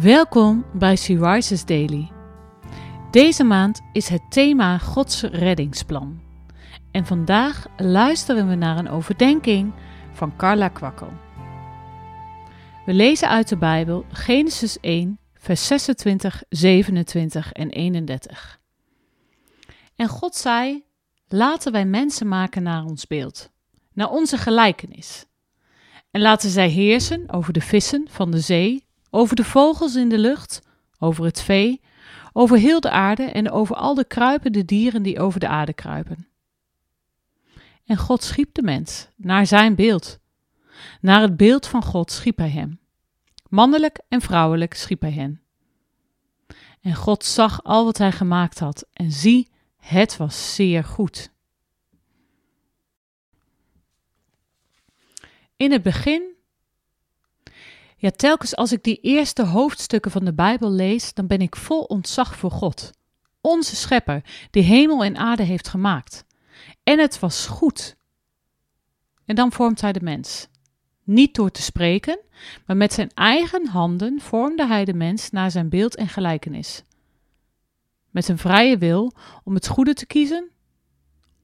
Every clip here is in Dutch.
Welkom bij Sea Rises Daily. Deze maand is het thema Gods reddingsplan. En vandaag luisteren we naar een overdenking van Carla Kwakkel. We lezen uit de Bijbel Genesis 1, vers 26, 27 en 31. En God zei: Laten wij mensen maken naar ons beeld, naar onze gelijkenis. En laten zij heersen over de vissen van de zee, over de vogels in de lucht, over het vee, over heel de aarde en over al de kruipende dieren die over de aarde kruipen. En God schiep de mens, naar zijn beeld. Naar het beeld van God schiep hij hem. Mannelijk en vrouwelijk schiep hij hen. En God zag al wat hij gemaakt had, en zie, het was zeer goed. In het begin ja, telkens als ik die eerste hoofdstukken van de Bijbel lees, dan ben ik vol ontzag voor God, onze schepper, die hemel en aarde heeft gemaakt. En het was goed. En dan vormt hij de mens. Niet door te spreken, maar met zijn eigen handen vormde hij de mens naar zijn beeld en gelijkenis. Met een vrije wil om het goede te kiezen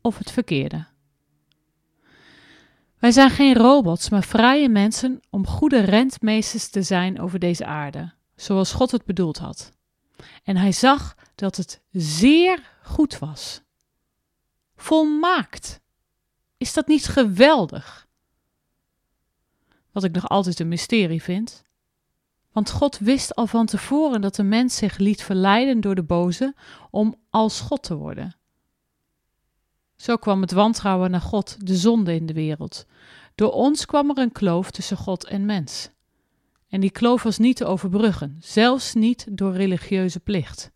of het verkeerde. Wij zijn geen robots, maar vrije mensen om goede rentmeesters te zijn over deze aarde, zoals God het bedoeld had. En hij zag dat het zeer goed was. Volmaakt. Is dat niet geweldig? Wat ik nog altijd een mysterie vind. Want God wist al van tevoren dat de mens zich liet verleiden door de boze om als God te worden. Zo kwam het wantrouwen naar God, de zonde in de wereld. Door ons kwam er een kloof tussen God en mens. En die kloof was niet te overbruggen, zelfs niet door religieuze plicht.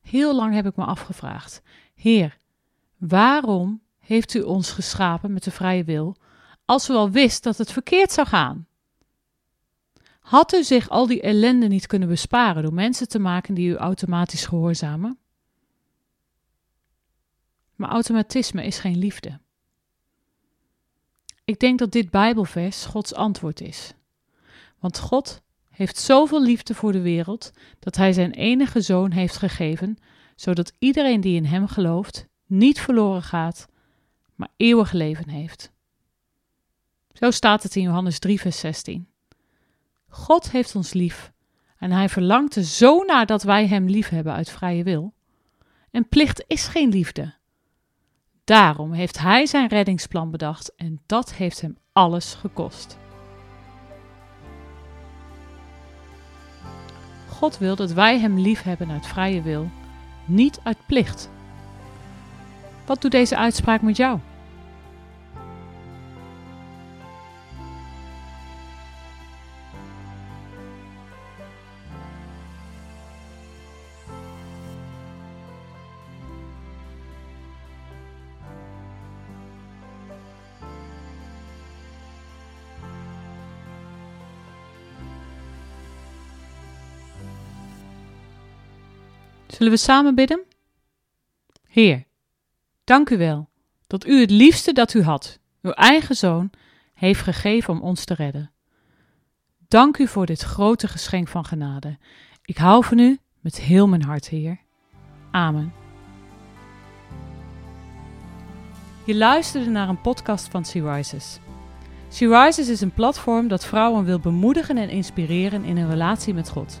Heel lang heb ik me afgevraagd: Heer, waarom heeft u ons geschapen met de vrije wil, als u al wist dat het verkeerd zou gaan? Had u zich al die ellende niet kunnen besparen door mensen te maken die u automatisch gehoorzamen? Maar automatisme is geen liefde. Ik denk dat dit Bijbelvers Gods antwoord is. Want God heeft zoveel liefde voor de wereld dat Hij zijn enige zoon heeft gegeven, zodat iedereen die in Hem gelooft niet verloren gaat, maar eeuwig leven heeft. Zo staat het in Johannes 3, vers 16. God heeft ons lief en Hij verlangt er zo naar dat wij Hem lief hebben uit vrije wil. En plicht is geen liefde. Daarom heeft hij zijn reddingsplan bedacht en dat heeft hem alles gekost. God wil dat wij hem lief hebben uit vrije wil, niet uit plicht. Wat doet deze uitspraak met jou? Zullen we samen bidden? Heer, dank u wel dat u het liefste dat u had, uw eigen zoon, heeft gegeven om ons te redden. Dank u voor dit grote geschenk van genade. Ik hou van u met heel mijn hart, Heer. Amen. Je luisterde naar een podcast van Sea Rises. Sea Rises is een platform dat vrouwen wil bemoedigen en inspireren in een relatie met God.